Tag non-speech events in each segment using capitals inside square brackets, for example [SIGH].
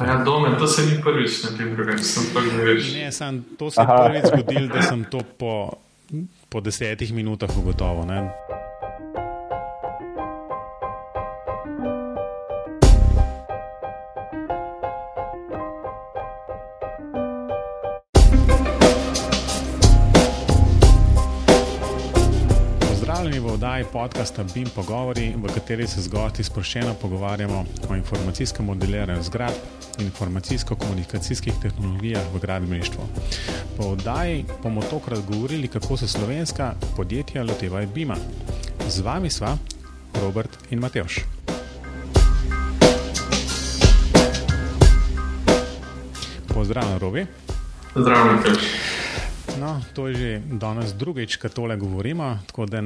Ja, dome, to se ni prvič na tem drugem, sem pa ne veš. Ne, sam, to se je prvič zgodilo, da sem to po, po desetih minutah ugotovil. Ne? Podcasta BIM Pogovori, v kateri se z gosti sproščeno pogovarjamo o informacijskem modeliranju zgradb in informacijsko-komunikacijskih tehnologijah v gradbeništvu. Po oddaji bomo tokrat govorili, kako se slovenska podjetja lotevajo BIM-a. Z vami sva Robert in Mateoš. Pozdravljen, Robi. Zdravljen, Matevž. No, to je že danes drugič, ko tole govorimo. Tako da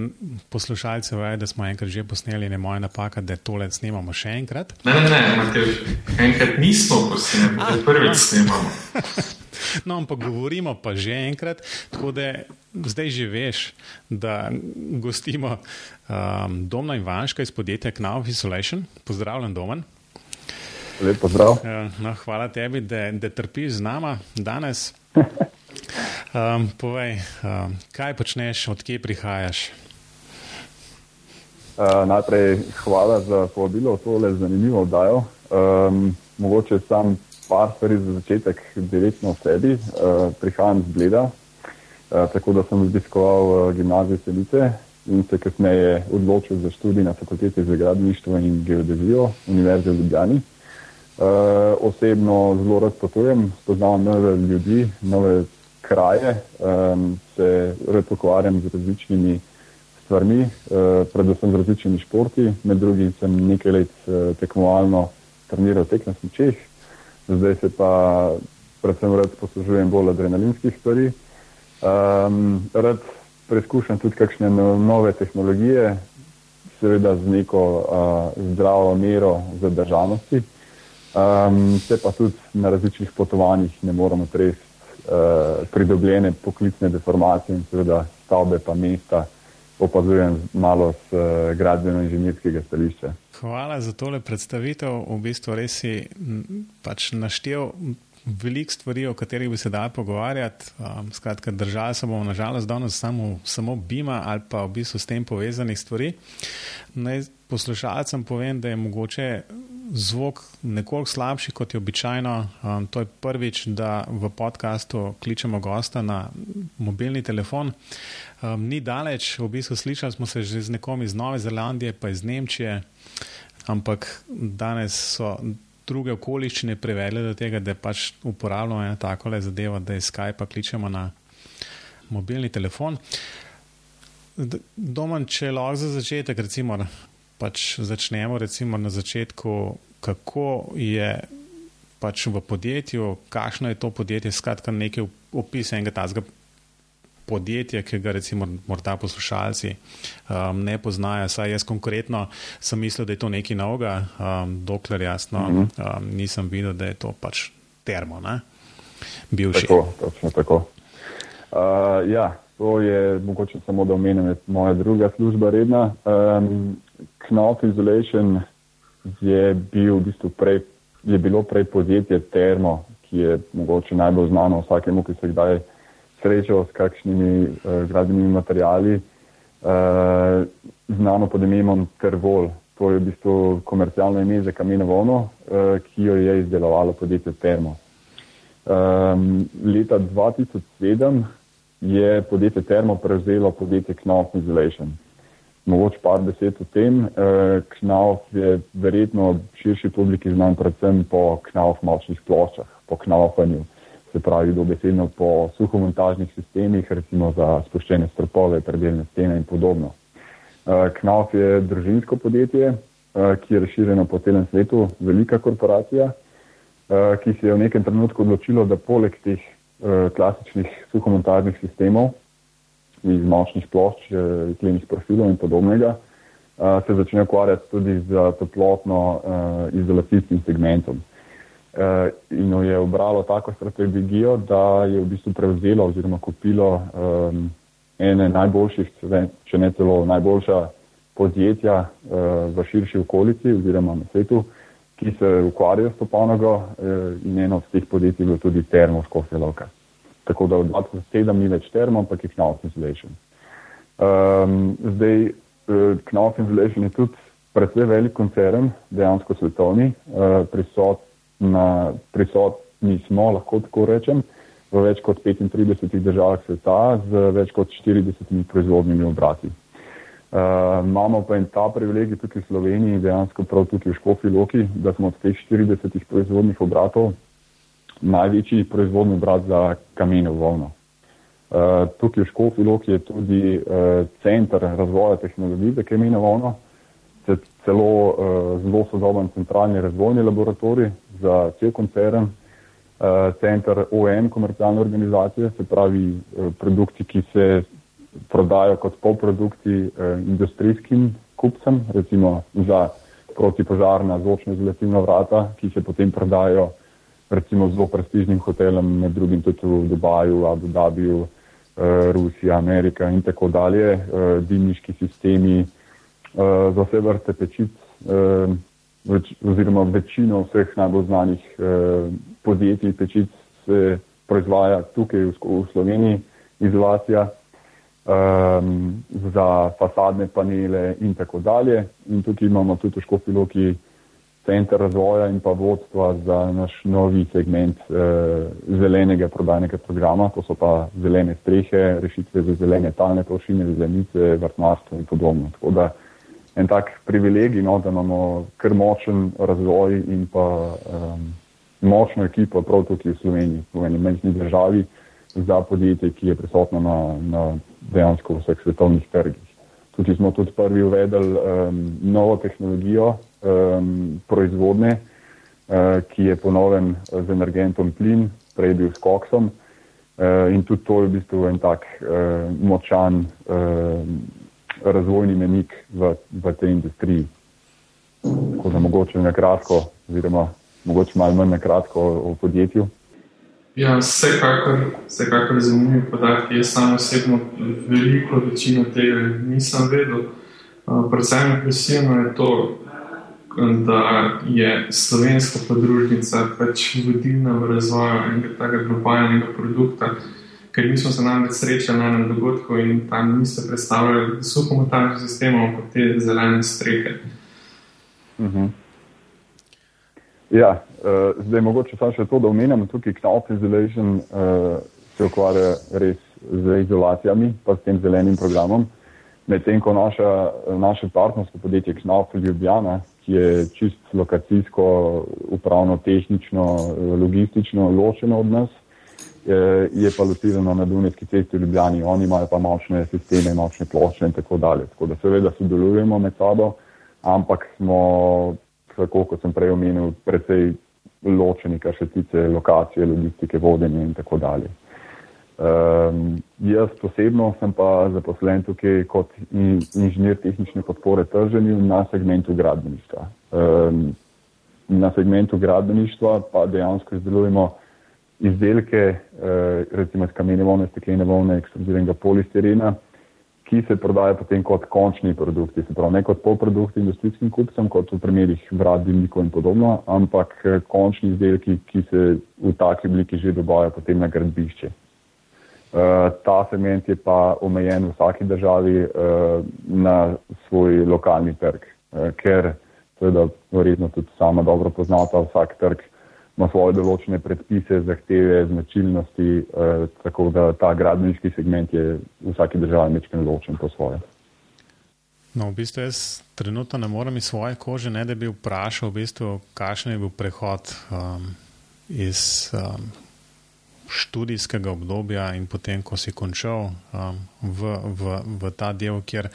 poslušalce vejo, da smo enkrat že posneli, ne moja napaka, da tole snemamo še enkrat. Ne, ne, ne, Matevž. Enkrat nismo posneli, Ah, prvič no. snemamo. [LAUGHS] No, ampak govorimo pa že enkrat, tako da zdaj že veš, da gostimo um, Domna Ivanška iz podjetja Knauf Isolation. Pozdravljen, Domen. Lep pozdrav. Uh, no, hvala tebi, da, da trpiš z nama danes. [LAUGHS] Um, povej, um, kaj počneš, odkje prihajaš? Uh, najprej hvala za povabilo v tole zanimivo oddajo. Um, mogoče sam par stvari za začetek direktno o sebi. Uh, prihajam z Bleda, uh, tako da sem obiskoval uh, gimnazijo Selice in se kasneje odločil za študij na fakulteti za gradbeništvo in geodezijo Univerze v Ljubljani. Uh, osebno zelo rad potujem, spoznavam nove ljudi, nove kraje, um, se rad ukvarjam z različnimi stvarmi, uh, predvsem z različnimi športi. Med drugim sem nekaj let uh, tekmovalno treniral tek na smučeh, zdaj se pa predvsem rad poslužujem bolj adrenalinskih stvari. Um, rad preizkušam tudi kakšne no- nove tehnologije, seveda z neko uh, zdravo mero zadržanosti. Um, se pa tudi na različnih potovanjih ne moramo tresti pridobljene poklicne deformacije in seveda stavbe pa mesta opazujem malo z uh, gradbeno-inženirskega stališča. Hvala za tole predstavitev. V bistvu res si pač naštel veliko stvari, o katerih bi se dal pogovarjati. Um, skratka, držali se bomo nažalost danes samo, samo Bima ali pa v bistvu s tem povezanih stvari. Naj poslušalcem povem, da je mogoče zvok nekoliko slabši kot je običajno. Um, to je prvič, da v podkastu kličemo gosta na mobilni telefon. Um, ni daleč, v bistvu slišali smo se že z nekom iz Nove Zelandije, pa iz Nemčije, ampak danes so druge okoliščine privedle do tega, da pač uporabljamo eno tako le zadevo, da iz Skypa kličemo na mobilni telefon. Domen, če lahko za začetek, recimo, pač začnemo recimo na začetku, kako je pač v podjetju, kakšno je to podjetje, skratka nekaj opis enega tazga podjetja, ki ga recimo morda poslušalci um, ne poznajo. Saj jaz konkretno sem mislil, da je to nekaj novega, um, dokler jasno um, nisem videl, da je to pač termo, ne? bivši. Tako, točno tako. Uh, ja, to je mogoče samo da omenim, moja druga služba redna. Um, Knauf Isolation je, bil v bistvu prej, je bilo prej podjetje Termo, ki je mogoče najbolj znano vsakemu, ki se kdaj srečal s kakšnimi uh, gradbenimi materijali, uh, znano pod imenom Tervol. To je v bistvu komercialno ime za kamenovono, uh, ki jo je izdelovalo podjetje Termo. Um, leta 2007 je podjetje Termo prevzelo podjetje Knauf Isolation. Mogoče par besed o tem. Uh, Knauf je verjetno širši publiki znan predvsem po Knauf močnih ploščah, po Knaufanju, se pravi dobesedno po suhomontažnih sistemih, recimo za spuščene stropove, predeljne stene in podobno. Uh, Knauf je družinsko podjetje, uh, ki je razširjeno po celem svetu, velika korporacija. Ki se je v nekem trenutku odločilo, da poleg teh klasičnih suhomontažnih sistemov iz močnih plošč, uh, klenih profilov in podobnega, uh, se začne ukvarjati tudi z toplotno uh, izolacijskim segmentom. In jo je obralo tako strategijo, da je v bistvu prevzelo oziroma kupilo ene najboljših, če ne celo najboljša podjetja v širši okolici oziroma na svetu, ki se ukvarjajo s to panogo in eno od teh podjetij je bilo tudi Termo Škofja Loka. Tako da od 2007 ni več Termo, ampak je Knauf Insulation. Um, zdaj, Knauf Insulation je tudi predvsej velik koncern, dejansko svetovni, uh, prisot na, prisotni smo, lahko tako rečem, v več kot 35 državah sveta z več kot 40 proizvodnimi obrati. Uh, imamo pa in ta privilegij tukaj v Sloveniji, dejansko prav tukaj v Škofi Loki, da smo od teh 40 proizvodnih obratov največji proizvodni obrat za kamenjo volno. Uh, tukaj v Škofi Loki je tudi uh, center razvoja tehnologij za kamenjo volno, celo uh, zelo sodoben centralni razvojni laboratorij za cel koncern, center ON, komercialne organizacije, se pravi produkti, ki se prodajo kot polprodukti industrijskim kupcem, recimo za protipožarna zvočna izolativna vrata, ki se potem prodajo recimo zelo prestižnim hotelom, med drugim tudi v Dubaju, Abu Dhabiju, uh, Rusija, Amerika in tako dalje, uh, dimniški sistemi, uh, za vse vrste pečic, uh, več, oziroma večino vseh najbolj znanih uh, podjetij pečic se proizvaja tukaj v, v Sloveniji, izolacija um, za fasadne panele in tako dalje. In tukaj imamo tudi v Škofiloki center razvoja in pa vodstva za naš novi segment uh, zelenega prodajnega programa, to so pa zelene strehe, rešitve za zelene talne površine, zelenice, vrtnarstvo in podobno. Tako da en tak privilegij, no, da imamo kar močen razvoj in pa um, močno ekipo prav tukaj v Sloveniji, v eni menjni državi za podjetje, ki je prisotno na, na dejansko vseh svetovnih trgih. Tukaj smo tudi prvi uvedli um, novo tehnologijo um, proizvodne, uh, ki je ponoven z energentom plin, prej bil s koksom. Uh, in tudi to je v bistvu en tak uh, močan uh, razvojni menik v, v tej industriji. Tako da mogoče na kratko, oziroma mogoče malo manj na kratko o, o podjetju. Ja, vsekakor, vsekakor zanimivi podatki. Jaz sam osebno veliko večino tega nisem vedel. Predvsem impresivno je to, da je slovenska podružnica pač vodilna v razvoju enega takega globalnega produkta, ker mi smo se namreč srečali na enem dogodku in tam niste predstavljali suhomotarnih sistemov, kot te zelene strehe. Uh mhm. -huh. Ja, uh, zdaj mogoče samo še to, da omenjam tukaj Knauf Isolation uh, se ukvarja res z izolacijami, pa s tem zelenim programom. Medtem ko naša, naše partnersko podjetje Knauf Ljubljana, ki je čist lokacijsko, upravno, tehnično, logistično ločeno od nas, je, pa locirano na Dunajski cesti v Ljubljani. Oni imajo pa močne sisteme, močne plošče in tako dalje. Tako da seveda sodelujemo med sabo, ampak smo tako kot sem prej omenil, precej ločeni, kar se tiče lokacije, logistike, vodenja in tako dalje. Um, jaz osebno sem pa zaposlen tukaj kot in, inženir tehnične podpore trženju na segmentu gradbeništva. Um, na segmentu gradbeništva pa dejansko izdelujemo izdelke, uh, recimo iz kamenje volne, steklene volne, ekstrudiranega polistirena, ki se prodaja potem kot končni produkti, se pravi ne kot polprodukti industrijskim kupcem, kot v primerih vrat, dimnikov in podobno, ampak eh, končni izdelki, ki se v taki obliki že dobajajo potem na gradbišče. Uh, ta segment je pa omejen v vsaki državi uh, na svoj lokalni trg, uh, ker seveda verjetno tudi sama dobro poznata vsak trg ima svoje določene predpise, zahteve, značilnosti, eh, tako da ta gradbeniški segment je v vsaki državi nekaj ločen po svoje. No, v bistvu jaz trenutno ne morem iz svoje kože, ne da bi vprašal, v bistvu, kakšen je bil prehod um, iz um, študijskega obdobja in potem, ko si končal um, v, v, v ta del, kjer,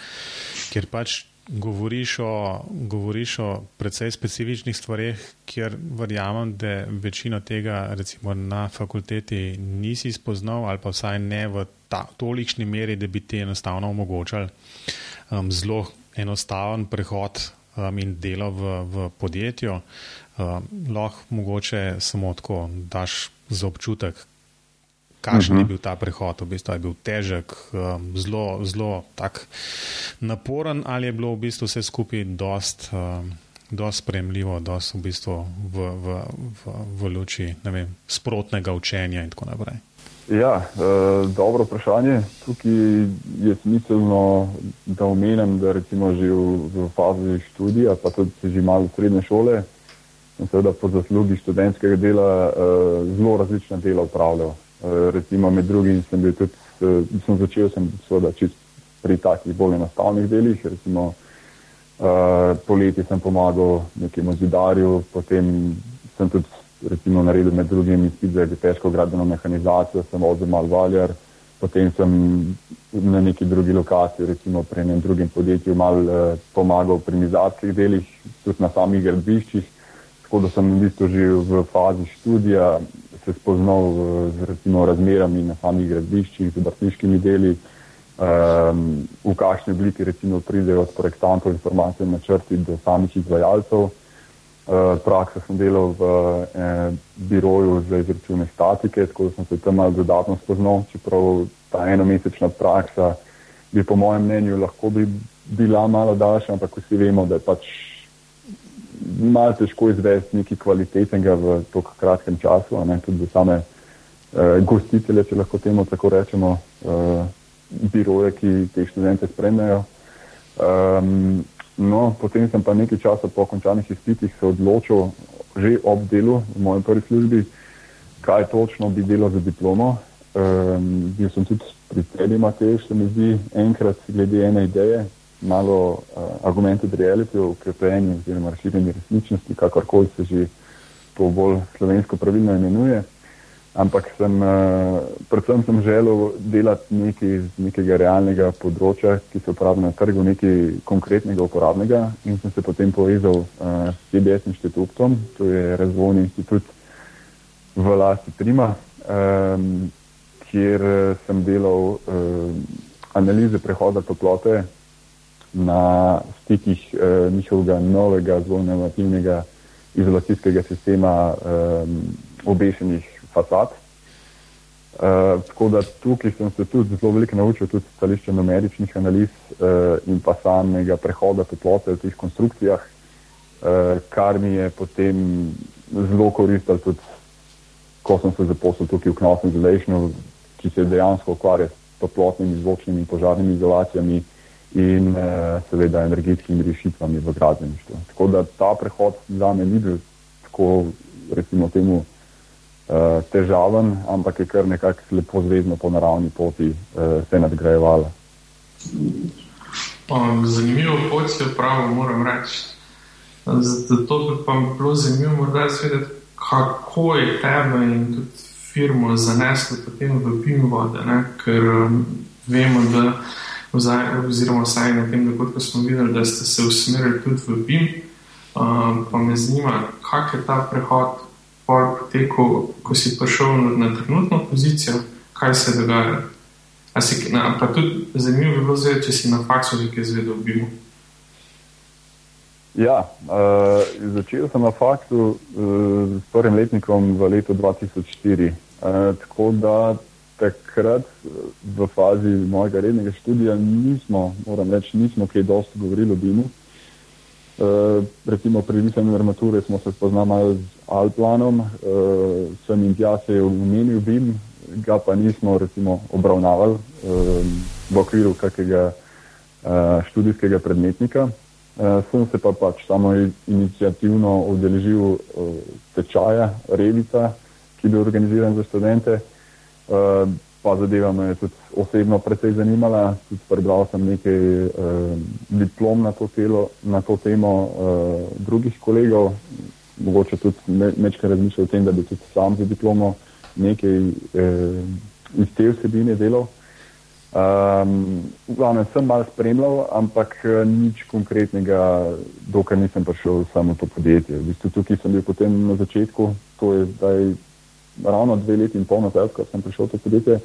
kjer pač govoriš o, govoriš o precej specifičnih stvarih, kjer verjamem, da večino tega recimo, na fakulteti nisi spoznal ali pa vsaj ne v ta, tolikšni meri, da bi ti enostavno omogočali um, zelo enostaven prehod um, in delo v, v podjetju. Um, lahko mogoče samo tako daš za občutek, kakšen uh -huh. je mhm. bil ta prehod, v bistvu je bil težek, um, zelo, zelo naporen, ali je bilo v bistvu vse skupaj dost, um, dosti spremljivo, dosti v bistvu v, v, v, v luči vem, sprotnega učenja in tako naprej. Ja, e, dobro vprašanje. Tukaj je smiselno, da omenim, da recimo že v, v fazi študija, pa tudi že malo srednje šole, in seveda po zaslugi študentskega dela e, zelo različna dela upravljal. E, recimo med drugim sem bil tudi, e, sem začel sem seveda čist pri takih bolj enostavnih delih, recimo e, poleti sem pomagal nekemu zidarju, potem sem tudi recimo naredil med drugim izpit za težko gradbeno mehanizacijo, sem vozil mal valjar, potem sem na neki drugi lokaciji, recimo pri enem drugim podjetju, mal eh, pomagal pri mizarskih delih, tudi na samih gradbiščih, tako da sem v bistvu že v fazi študija se spoznal z recimo razmerami na samih gradbiščih, z obrtniškimi deli, um, v kakšni obliki recimo pridejo od projektantov informacije načrti do samih izvajalcev. Uh, praksa sem delal v eh, biroju za izračune statike, tako da sem se tam malo dodatno spoznal, čeprav ta enomesečna praksa bi po mojem mnenju lahko bi bila malo daljša, ampak vsi vemo, da je pač malo težko izvesti nekaj kvalitetnega v tako kratkem času, ne tudi za same uh, gostitelje, če lahko temu tako rečemo, uh, biroje, ki te študente spremljajo. Um, No, potem sem pa nekaj časa po končanih izpitih se odločil, že ob delu v mojem prvi službi, kaj točno bi delal za diplomo. Um, bil sem tudi pri tebi, Matej, se mi zdi, enkrat glede ene ideje, malo uh, argumented reality, ukrepljeni oziroma razširjeni resničnosti, kakorkoli se že to bolj slovensko pravilno imenuje. Ampak sem, uh, predvsem sem želel delati nekaj iz nekega realnega področja, ki se uporablja na trgu, nekaj konkretnega, uporabnega in sem se potem povezal uh, s CBS inštitutom, to je razvojni inštitut v lasti Prima, um, kjer sem delal uh, analize prehoda toplote na stikih uh, njihovega novega zelo inovativnega izolacijskega sistema um, obešenih fasad. Uh, tako da tukaj sem se tudi zelo veliko naučil, tudi stališče numeričnih analiz uh, in pa samega prehoda toplote v teh konstrukcijah, uh, kar mi je potem zelo koristilo tudi, ko sem se zaposlil tukaj v Knosem Zelešnu, ki se dejansko ukvarja s toplotnimi, zvočnimi in požarnimi izolacijami in uh, seveda energetskimi rešitvami v gradbeništvu. Tako da ta prehod za me ni bil tako, recimo temu, uh, težaven, ampak je kar nekako lepo zvezno po naravni poti uh, se nadgrajevala. Zanimivo pot je pravo, moram reči. Zato bi pa bilo zanimivo morda svedeti, kako je tebe in tudi firmo zaneslo potem v PIM vode, ne? ker um, vemo, da oziroma vsaj na tem dogodku smo videli, da ste se usmerili tudi v PIM, um, pa me zanima, kak je ta prehod potekel, ko si prišel na, na trenutno pozicijo, kaj se dogaja. Si, na, pa tudi zanimivo bi bilo zdaj, če si na faksu nekaj izvedel, bi mu. Ja, uh, začel sem na faksu uh, s prvim letnikom v letu 2004. Uh, tako da takrat v fazi mojega rednega študija nismo, moram reči, nismo kaj dosti govorili o BIM-u. Uh, recimo pri pisanju armature smo se spoznali z Alplanom, uh, sem in tja se je umenil BIM, ga pa nismo recimo obravnavali uh, v okviru kakega uh, študijskega predmetnika. Uh, sem se pa pač samo inicijativno udeležil uh, tečaja Revita, ki je bil organiziran za študente. Uh, pa zadeva me je tudi osebno precej zanimala. Tudi prebral sem nekaj eh, diplom na to, telo, na to temo eh, drugih kolegov, mogoče tudi nekaj razmišljal o tem, da bi tudi sam za diplomo nekaj eh, iz te vsebine delal. Um, v glavnem sem malo spremljal, ampak eh, nič konkretnega, dokaj nisem prišel samo v to podjetje. V bistvu tukaj sem bil potem na začetku, to je zdaj ravno dve leti in pol nazaj, ko sem prišel v to podjetje,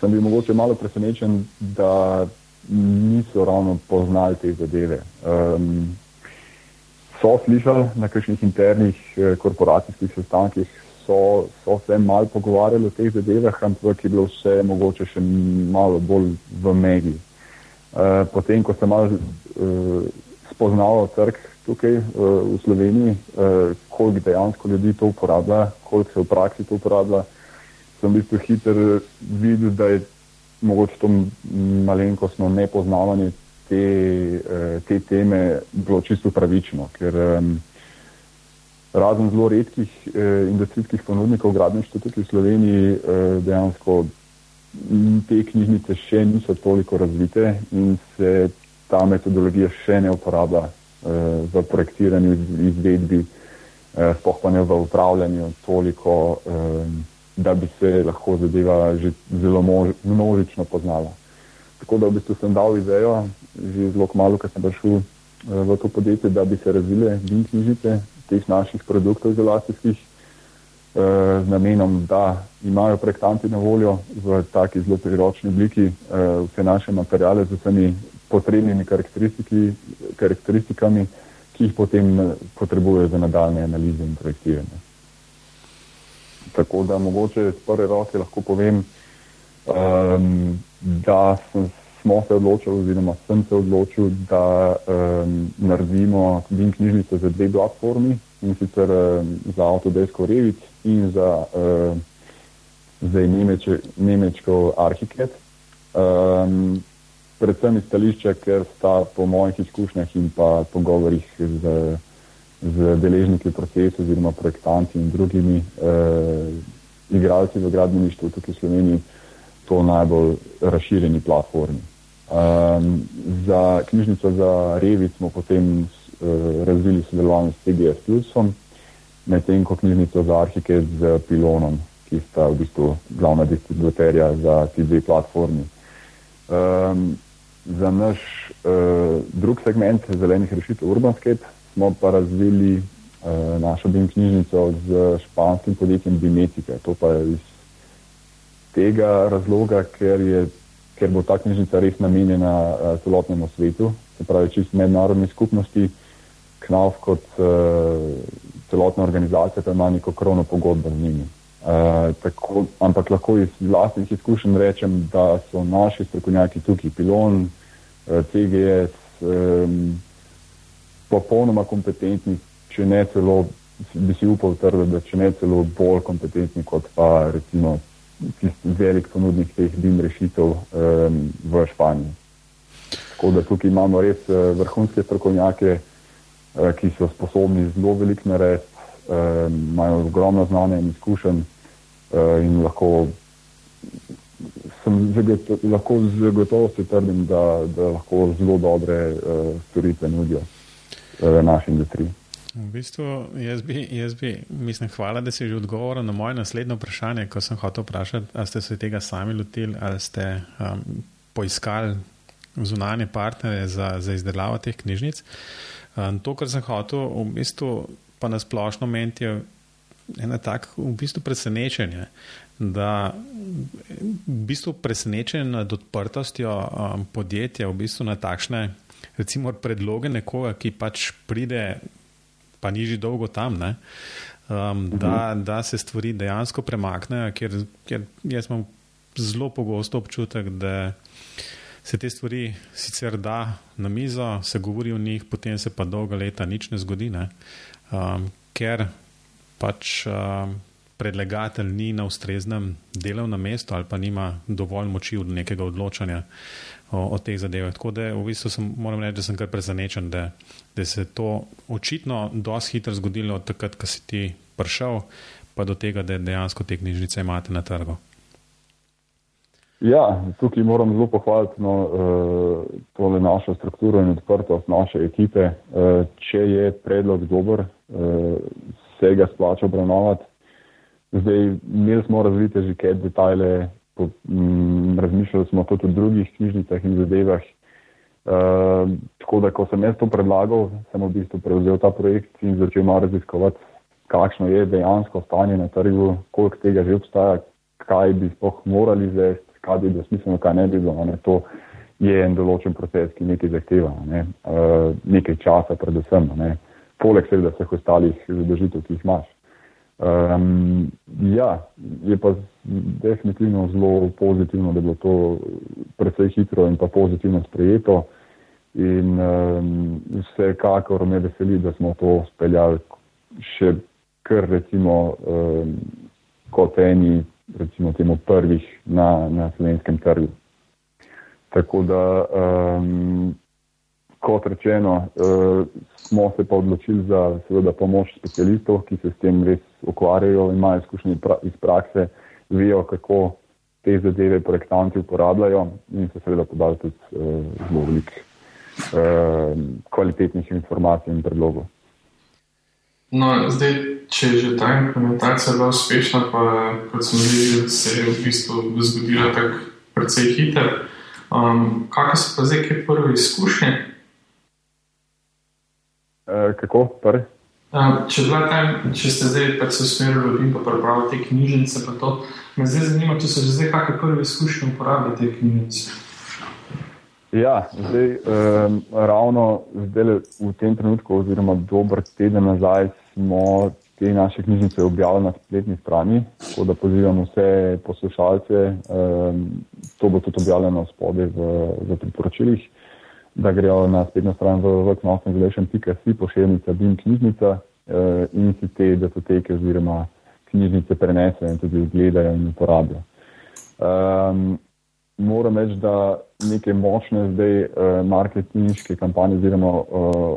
sem bil mogoče malo presenečen, da niso ravno poznali te zadeve. Um, so slišali na kakšnih internih eh, korporacijskih sestankih, so, so se malo pogovarjali o teh zadevah, ampak je bilo vse mogoče še malo bolj v mediji. Uh, potem, ko sem malo uh, spoznal trg, tukaj v Sloveniji, koliko dejansko ljudi to uporablja, koliko se v praksi to uporablja. Sem v bistvu hiter videl, da je mogoče to malenkostno nepoznavanje te, te teme bilo čisto pravično, ker razen zelo redkih industrijskih ponudnikov gradništva tukaj v Sloveniji dejansko te knjižnice še niso toliko razvite in se ta metodologija še ne uporablja uh, v projektiranju, izvedbi, uh, sploh pa ne v upravljanju toliko, um, da bi se lahko zadeva že zelo množično poznala. Tako da v bistvu sem dal idejo, že zelo malo, ko sem prišel v to podjetje, da bi se razvile bin knjižnice teh naših produktov izolacijskih z namenom, da imajo projektanti na voljo v taki zelo priročni obliki vse naše materijale z vsemi potrebnimi karakteristikami, ki jih potem eh, potrebujejo za nadaljne analize in projektiranje. Tako da mogoče z prve roke lahko povem, um, da sem, smo se odločili, oziroma sem se odločil, da um, naredimo BIM knjižnico za dve platformi in sicer um, za Autodesk Revit in za, um, za nemeče, nemečko Archicad. Um, predvsem iz stališča, ker sta po mojih izkušnjah in pa pogovorih z, z deležniki v procesu oziroma projektanti in drugimi eh, igralci v gradbeništvu tukaj v Sloveniji to najbolj razširjeni platformi. Um, za knjižnico za Revit smo potem uh, razvili sodelovanje s CGS Plusom, medtem ko knjižnico za Arhike z Pilonom, ki sta v bistvu glavna distributerja za ti dve platformi. Um, za naš uh, drug segment zelenih rešitev Urbanscape smo pa razvili uh, našo BIM knjižnico z španskim podjetjem Bimetika. To pa je iz tega razloga, ker, je, ker bo ta knjižnica res namenjena uh, celotnemu svetu, se pravi čist mednarodni skupnosti, KNAV kot uh, celotna organizacija pa ima neko krovno pogodbo z njimi. Uh, tako, ampak lahko iz vlastnih izkušenj rečem, da so naši strokovnjaki tukaj, pilon, eh, CGS, um, popolnoma kompetentni, če ne celo, bi si upal trditi, da če ne celo bolj kompetentni kot pa recimo tisti velik ponudnik teh BIM rešitev um, v Španiji. Tako da tukaj imamo res uh, vrhunske strokovnjake, uh, ki so sposobni zelo velik narediti, imajo um, ogromno znanja in izkušenj in lahko, zagoto, lahko z gotovostjo trdim, da, da lahko zelo dobre uh, storitve nudijo uh, naši industriji. V bistvu, jaz bi, jaz bi, mislim, hvala, da si že odgovoril na moje naslednje vprašanje, ko sem hotel vprašati, ali ste se tega sami lotili, ali ste um, poiskali zunanje partnere za, za izdelavo teh knjižnic. Um, to, kar sem hotel, v bistvu pa na splošno menti, ena tako v bistvu presenečenje, da v bistvu presenečenje nad odprtostjo um, podjetja v bistvu na takšne recimo predloge nekoga, ki pač pride, pa ni že dolgo tam, ne, um, da, mhm. da se stvari dejansko premaknejo, ker, ker jaz imam zelo pogosto občutek, da se te stvari sicer da na mizo, se govori o njih, potem se pa dolga leta nič ne zgodi, ne, um, ker pač uh, predlagatelj ni na ustreznem delovnem mestu ali pa nima dovolj moči od nekega odločanja o, o teh zadevah. Tako da v bistvu sem, moram reči, da sem kar presenečen, da, da se je to očitno dosti hitro zgodilo od takrat, ko si ti prišel, pa do tega, da dejansko te knjižnice imate na trgu. Ja, tukaj moram zelo pohvaliti no, uh, tole našo strukturo in odprtost naše ekipe. Uh, če je predlog dober, se ga splača obravnavati. Zdaj, imeli smo razvite že kaj detajle, po, m, razmišljali smo tudi o drugih knjižnicah in zadevah. Uh, tako da, ko sem jaz to predlagal, sem v bistvu prevzel ta projekt in začel malo raziskovati, kakšno je dejansko stanje na trgu, koliko tega že obstaja, kaj bi sploh morali zvesti, kaj bi bilo smiselno, kaj ne bi bilo. Ne. To je en določen proces, ki nekaj zahteva, ne. uh, nekaj časa predvsem. Ne poleg seveda vseh ostalih zadržitev, ki jih imaš. Um, ja, je pa definitivno zelo pozitivno, da je bilo to precej hitro in pa pozitivno sprejeto. In um, vsekakor me veseli, da smo to speljali še kar recimo um, kot eni recimo temu prvih na, na slovenskem trgu. Tako da, um, kot rečeno, uh, smo se pa odločili za seveda, pomoč specialistov, ki se s tem res ukvarjajo imajo izkušnje iz prakse, vejo, kako te zadeve projektanti uporabljajo in se seveda podali tudi uh, zelo veliko uh, kvalitetnih informacij in predlogov. No, zdaj, če je že ta implementacija bila uspešna, pa kot smo videli, se je v bistvu zgodila tako precej hitro. Um, kakšne so pa zdaj, prve izkušnje? E, kako prvi? Če, če ste zdaj pač se usmerili in pa prebrali te knjižnice, pa to me zdaj zanima, če so že zdaj kakšne prve izkušnje uporabljati te knjižnice. Ja, zdaj um, ravno zdaj v tem trenutku, oziroma dober teden nazaj, smo te naše knjižnice objavili na spletni strani, tako da pozivam vse poslušalce, um, to bo tudi objavljeno spode v, v priporočilih, da grejo na spletno stran v www.knowledge.com, pošiljnica BIM knjižnica uh, in si te datoteke oziroma knjižnice prenesejo in tudi gledajo in uporabljajo. Um, moram reči, da neke močne zdaj uh, marketinške kampanje oziroma uh,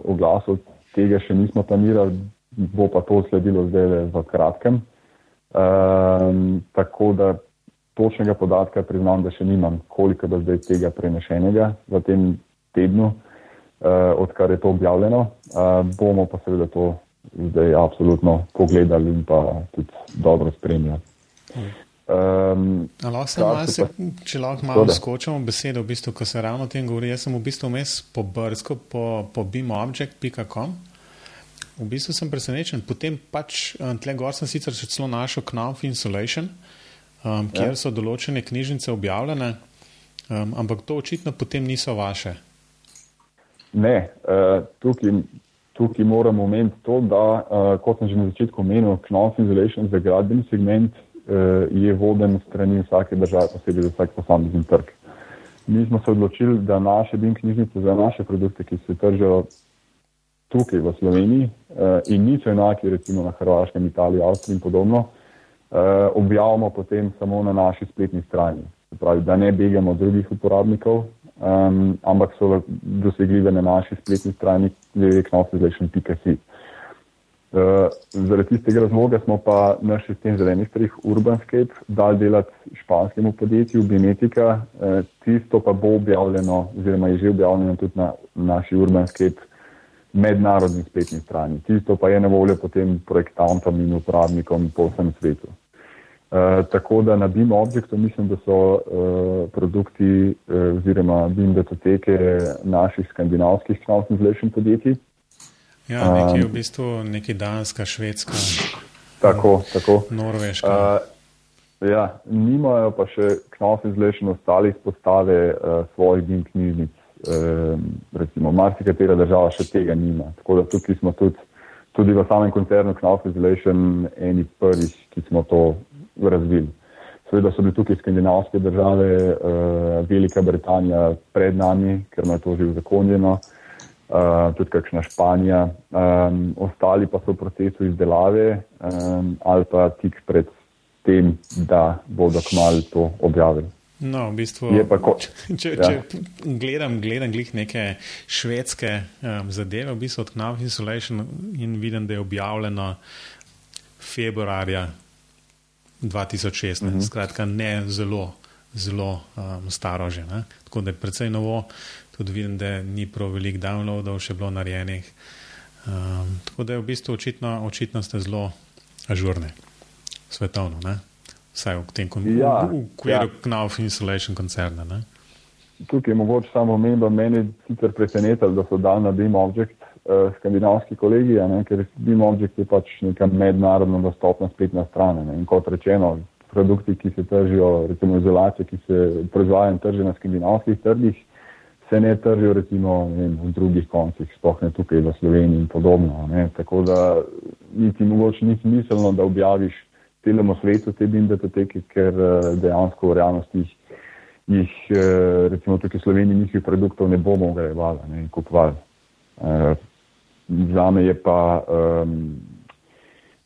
oglasov tega še nismo planirali, bo pa to sledilo zdaj v kratkem. Um, tako da točnega podatka priznam, da še nimam, koliko da zdaj tega prenešenega v tem tednu, uh, odkar je to objavljeno. Uh, bomo pa seveda to zdaj absolutno pogledali in pa tudi dobro spremljali. Um, se, če lahko malo skočimo v besedo, v bistvu, ko se ravno o tem govori, jaz sem v bistvu vmes po brsko po, po beamobject.com. V bistvu sem presenečen. Potem pač eh, tle gor sem sicer še celo našel Knopf Insulation, um, kjer ja. so določene knjižnice objavljene, um, ampak to očitno potem niso vaše. Ne, uh, tukaj, tukaj moram omeniti to, da, uh, kot sem že na začetku omenil, Knopf Insulation za gradbeni segment Eh, je voden strani vsake države, posebej za vsak posamezni trg. Mi smo se odločili, da naše BIM knjižnice za naše produkte, ki se tržijo tukaj v Sloveniji eh, in niso enaki recimo na Hrvaškem, Italiji, Avstriji in podobno, eh, objavimo potem samo na naši spletni strani. Pravi, da ne begamo drugih uporabnikov, um, ampak so dosegljive na naši spletni strani www.knowledge.com. Uh, zaradi tistega razloga smo pa naš sistem zelenih strih Urbanscape dal delati španskemu podjetju Binetica. Uh, tisto pa bo objavljeno, oziroma je že objavljeno tudi na naši Urbanscape mednarodni spletni strani. Tisto pa je na voljo potem projektantom in uporabnikom po vsem svetu. Uh, tako da na BIM Objectu mislim, da so uh, produkti uh, oziroma BIM datoteke naših skandinavskih knowledge podjetij. Ja, nekaj v bistvu, nekaj danska, švedska, tako, tako. norveška. Uh, ja, nimajo pa še knofi zlešen ostali izpostave uh, svojih dim knjižnic. Uh, recimo, marsikatera država še tega nima. Tako da tukaj smo tudi, tudi v samem koncernu knofi zlešen eni prvih, ki smo to razvili. Seveda so bili tukaj skandinavske države, uh, Velika Britanija pred nami, ker ima to že uzakonjeno. Uh, uh, tudi kakšna Španija, um, ostali pa so v procesu izdelave um, ali pa tik pred tem, da bodo kmalo to objavili. No, v bistvu, ko, če, ja. če gledam, gledam neke švedske um, zadeve, v bistvu od Knauf Insulation in vidim, da je objavljeno februarja 2016, uh -huh. skratka, ne zelo, zelo um, staro že. Ne? Tako da je precej novo tudi vidim, da ni prav veliko downloadov še bilo narejenih. Um, tako da je v bistvu očitno, očitno ste zelo ažurni, svetovno, ne? vsaj v tem ja, okviru ja. Knauf Insulation koncerna. Ne? Tukaj je mogoče samo da meni sicer presenetilo, da so dal na Beam Object uh, skandinavski kolegi, ne? ker Beam Object je pač neka mednarodno dostopna spletna stran. In kot rečeno, produkti, ki se tržijo, recimo izolacije, ki se proizvajajo in tržijo na skandinavskih trgih, se ne tržijo recimo vem, v drugih koncih, sploh ne tukaj v Sloveniji in podobno. Ne. Tako da niti mogoče ni smiselno, da objaviš celemu svetu te bindatoteke, ker eh, dejansko v realnosti jih uh, recimo tukaj v Sloveniji njihovih produktov ne bomo grejevali in kupovali. Za me je pa um,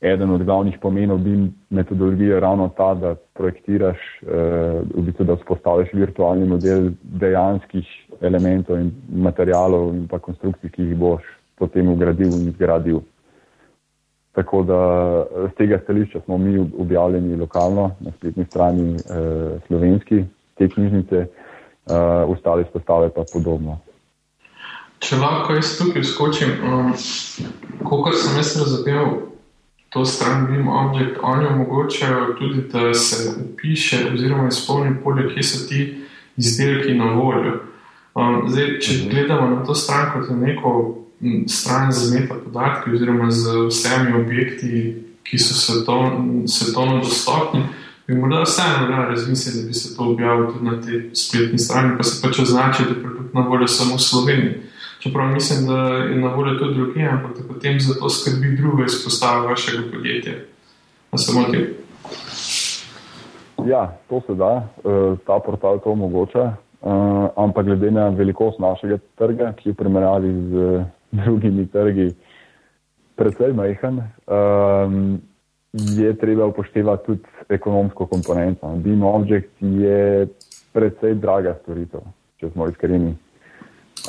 eden od glavnih pomenov BIM metodologije ravno ta, da projektiraš, uh, v bistvu, da vzpostaviš virtualni model dejanskih elementov in materijalov in pa konstrukcij, ki jih boš potem ugradil in zgradil. Tako da z tega stališča smo mi objavljeni lokalno na spletni strani uh, slovenski te knjižnice, uh, ostale izpostave pa podobno. Če lahko jaz tukaj skočim, um, koliko sem jaz razumel, to stran BIM objekt, oni omogočajo tudi, da se upiše oziroma izpolni polje, kje so ti izdelki na voljo. Um, zdaj, če mhm. gledamo na to stran kot neko stran z meta podatki oziroma z vsemi objekti, ki so svetovno, svetovno dostopni, bi morda vseeno morda razmisliti, da bi se to objavilo tudi na tej spletni strani, pa se pač označi, da je produkt na voljo samo v Sloveniji. Čeprav mislim, da je na voljo tudi drugje, ampak da potem za to skrbi druga izpostava vašega podjetja. Pa se moti? Ja, to se da, e, ta portal to omogoča, e, ampak glede na velikost našega trga, ki je v primerjavi z [LAUGHS] drugimi trgi precej majhen, e, je treba upoštevati tudi ekonomsko komponento. Beam Object je precej draga storitev, če smo iskreni.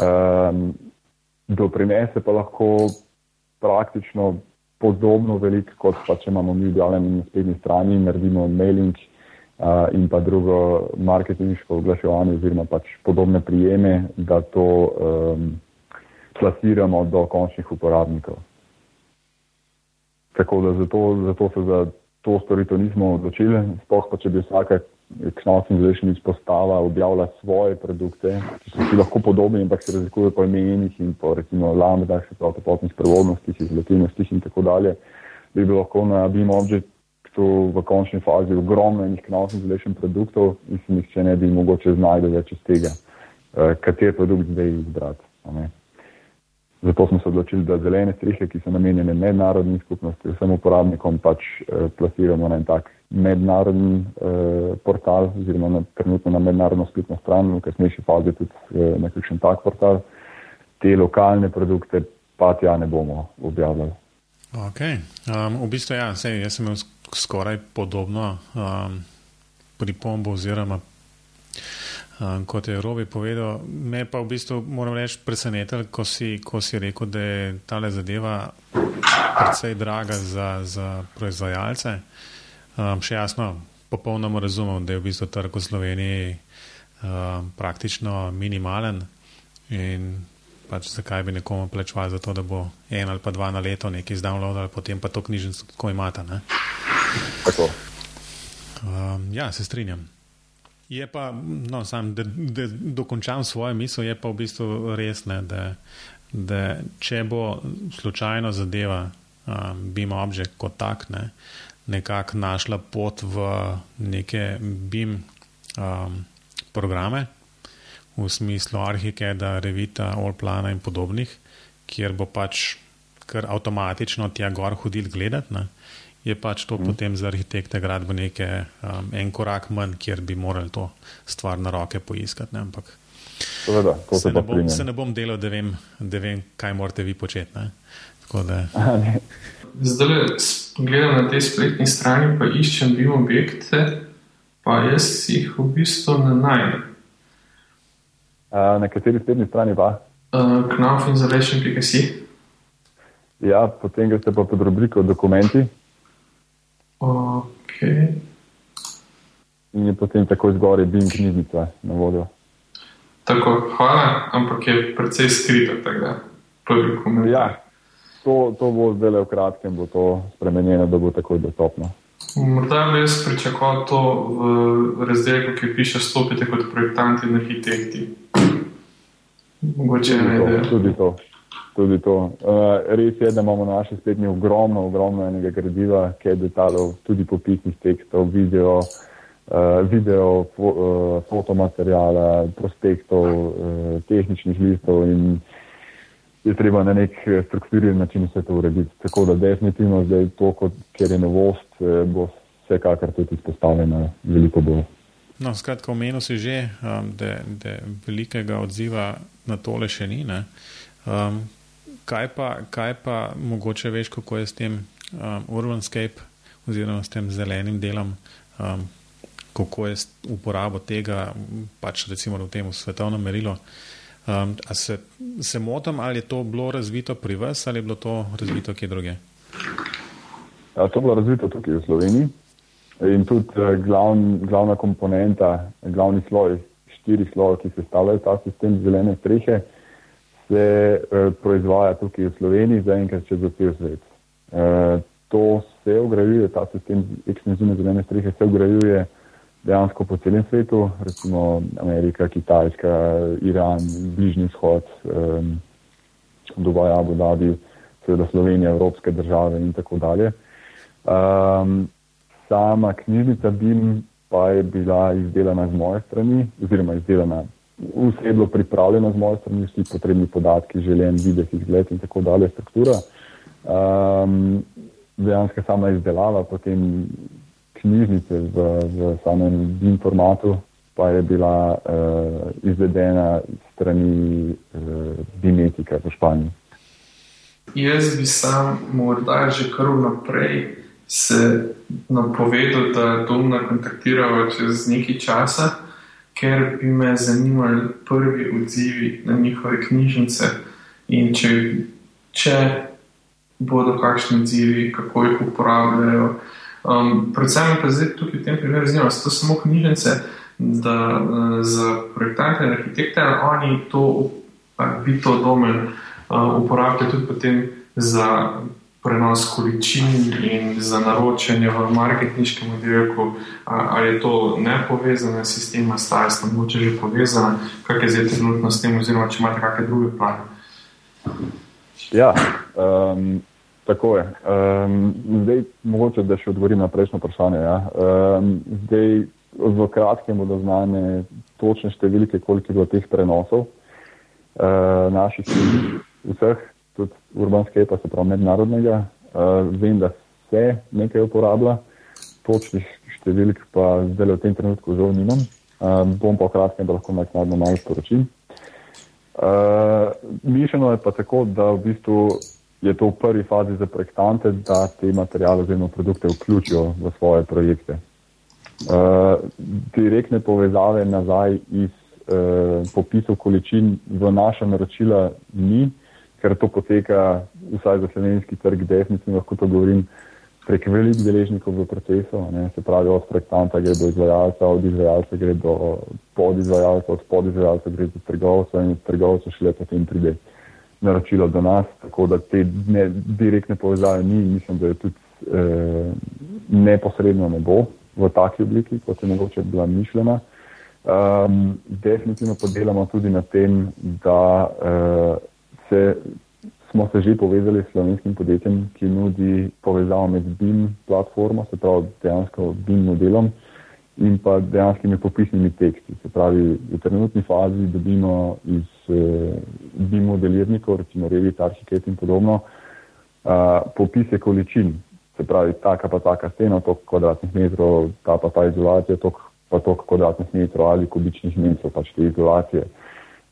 Um, doprinese pa lahko praktično podobno veliko, kot pa če imamo mi objavljeni na spletni strani in naredimo mailing uh, in pa drugo marketinško oglaševanje oziroma pač podobne prijeme, da to um, plasiramo do končnih uporabnikov. Tako da zato, zato se za to storitev nismo odločili. Sploh pa, če bi vsaka knos in zrešen izpostava objavila svoje produkte, ki so si lahko podobni, ampak se razlikujejo po imenih in po recimo lambdah, se pravi potnih prevodnostih, izolativnostih in tako dalje, bi bilo lahko na BIM objektu v končni fazi ogromno enih knos in zrešen produktov in si nihče ne bi mogoče znajde več iz tega, eh, kater produkt zdaj izbrati. Zato smo se odločili, da zelene strehe, ki so namenjene mednarodni skupnosti, vsem uporabnikom, pač eh, plasiramo na en tak mednarodni eh, portal, oziroma na, trenutno na mednarodno spletno stran, v kasnejši fazi tudi eh, na kakšen tak portal. Te lokalne produkte pa tja ne bomo objavljali. Ok, um, v bistvu ja, sej, jaz sem imel skoraj podobno um, pripombo oziroma Um, kot je Robi povedal, me pa v bistvu moram reči presenetil, ko si, ko si rekel, da je ta zadeva precej draga za, za proizvajalce. Um, še jasno, popolnoma razumem, da je v bistvu trg v Sloveniji um, praktično minimalen in pač zakaj bi nekomu plačval za to, da bo en ali pa dva na leto nekaj izdownloadal, potem pa to knjižnico tako imata. Um, ja, se strinjam. Je pa, no, sam, da, da dokončam svojo misel, je pa v bistvu res, ne, da, da če bo slučajno zadeva, um, BIM objekt kot tak, ne, nekako našla pot v neke BIM um, programe, v smislu Arhikeda, Revita, Allplana in podobnih, kjer bo pač kar avtomatično tja gor hodil gledati je pač to mm. potem za arhitekte gradbenike um, en korak manj, kjer bi morali to stvar na roke poiskati. Ne? Ampak Seveda, se, ne bom, se ne bom delal, da vem, da vem kaj morate vi početi. Da... Zdaj, gledam na tej spletni strani, pa iščem bil objekte, pa jaz jih v bistvu ne najdem. Na kateri spletni strani pa? Uh, Knaf in zalešen, ki si. Ja, potem greste pa pod rubriko dokumenti. Okay. In je potem tako zgoraj bil knjižnica na voljo. Tako, hvala, ampak je precej skrito. Ja, to, to bo zdaj le v kratkem, bo to spremenjeno, da bo takoj dostopno. Morda bi jaz pričakoval to v razdelku, ki piše: stopite kot projektanti in arhitekti. Mogoče. Tudi to. Tudi to tudi to. Uh, res je, da imamo na naši spletni ogromno, ogromno enega gradiva, ki je detalov, tudi popisnih tekstov, video, uh, video fo, uh, fotomaterijala, prospektov, uh, tehničnih listov in je treba na nek strukturiran način vse to urediti. Tako da definitivno zdaj to, kot, ker je novost, bo vsekakor tudi izpostavljeno veliko bolj. No, skratka, omenil si že, um, da, velikega odziva na tole še ni. Um, kaj, pa, kaj pa mogoče veš, kako je s tem um, Urbanscape oziroma s tem zelenim delom, um, kako je uporabo tega, pač recimo v tem svetovnem merilu. Um, se, se motim, ali je to bilo razvito pri vas ali je bilo to razvito kje druge? Ja, to je bilo razvito tukaj v Sloveniji. In tudi uh, glavn, glavna komponenta, glavni sloj, štiri sloje, ki sestavljajo ta sistem zelene strehe, se uh, proizvaja tukaj v Sloveniji, zaenkrat čez cel svet. Uh, to se ugrajuje, ta sistem ekstenzivne zelene strehe se ugrajuje dejansko po celem svetu, recimo Amerika, Kitajska, Iran, Bližnji vzhod, Dubaj, Abu Dhabi, seveda Slovenija, Evropske države in tako dalje. Um, sama knjižnica BIM pa je bila izdelana z moje strani, oziroma izdelana, vse je bilo pripravljeno z moje strani, vsi potrebni podatki, željen videti izgled in tako dalje, struktura. Um, dejansko sama izdelava potem knjižnice v, v samem BIM formatu pa je bila uh, izvedena strani uh, BIM-etika v Španiji. Jaz bi sam morda že kar naprej se napovedal, da domna kontaktirava čez nekaj časa, ker bi me zanimali prvi odzivi na njihove knjižnice in če, če bodo kakšni odzivi, kako jih uporabljajo. Um, predvsem pa zdaj tukaj v tem primeru zanima, so to samo knjižnice, da uh, za projektante in arhitekte oni to, bi to domen uh, uporabljali tudi potem za prenos količin in za naročanje v marketinškem oddelku, ali je to ne povezano s sistemom, stari smo moče že povezani, kak je zdaj trenutno s tem, oziroma če imate kakšne druge plane. Ja, um, tako je. Um, zdaj, mogoče, da še odgovorim na prejšnjo vprašanje. Ja. Um, zdaj, v kratkem bodo znane točne številke, koliko je bilo teh prenosov uh, naših vseh tudi urbanskega, se pravi mednarodnega. Uh, vem, da se nekaj uporablja, točnih številk pa zdaj v tem trenutku zelo nimam. Uh, bom pa kratkem, da lahko naknadno malo sporočim. Uh, mišljeno je pa tako, da v bistvu je to v prvi fazi za projektante, da te materijale oziroma produkte vključijo v svoje projekte. Uh, direktne povezave nazaj iz uh, popisov količin v naša naročila ni, uh, ker to poteka, vsaj za slovenski trg, definitivno lahko to govorim, prek velikih deležnikov v procesu, ne, se pravi od projektanta gre do izvajalca, od izvajalca gre do podizvajalca, od podizvajalca gre do trgovca in od trgovca šele potem pride naročilo do nas, tako da te ne, direktne povezave ni mislim, da je tudi eh, neposredno ne bo v taki obliki, kot je mogoče bila mišljena. Um, definitivno pa delamo tudi na tem, da uh, se, smo se že povezali s slovenskim podjetjem, ki nudi povezavo med BIM platformo, se pravi dejansko BIM modelom in pa dejanskimi popisnimi teksti. Se pravi, v trenutni fazi dobimo iz eh, BIM modelirnikov, recimo Revit, Archicad in podobno, eh, popise količin. Se pravi, taka pa taka stena, toliko kvadratnih metrov, ta pa ta izolacija, toliko pa toliko kvadratnih metrov ali kubičnih metrov, pač te izolacije. Ehm,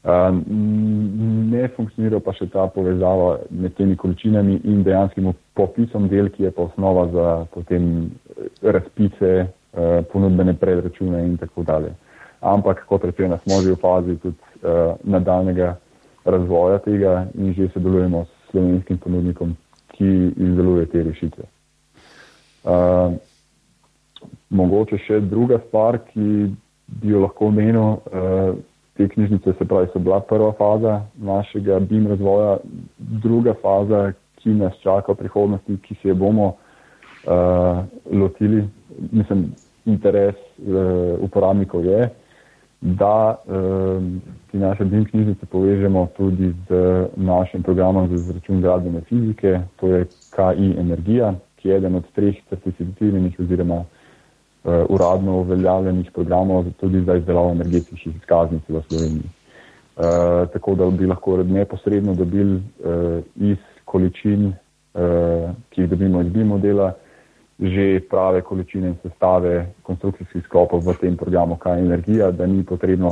ne funkcionira pa še ta povezava med temi količinami in dejanskim popisom del, ki je pa osnova za potem razpise, eh, ponudbene predračune in tako dalje. Ampak, kot rečeno, smo že v fazi tudi uh, nadaljnega razvoja tega in že sodelujemo s slovenskim ponudnikom, ki izdeluje te rešitve. Uh, mogoče še druga stvar, ki bi jo lahko omenil, uh, te knjižnice, se pravi, so bila prva faza našega BIM razvoja, druga faza, ki nas čaka v prihodnosti, ki se je bomo uh, lotili, mislim, interes uh, uporabnikov je, da uh, ti naše BIM knjižnice povežemo tudi z našim programom za izračun gradbene fizike, to je KI Energija, ki je eden od treh certificiranih oziroma uh, uradno uveljavljenih programov tudi za izdelavo energetskih izkaznic v Sloveniji. Uh, tako da bi lahko neposredno dobili uh, iz količin, uh, ki jih dobimo iz bi modela, že prave količine in sestave konstrukcijskih sklopov v tem programu, je energija, da ni potrebno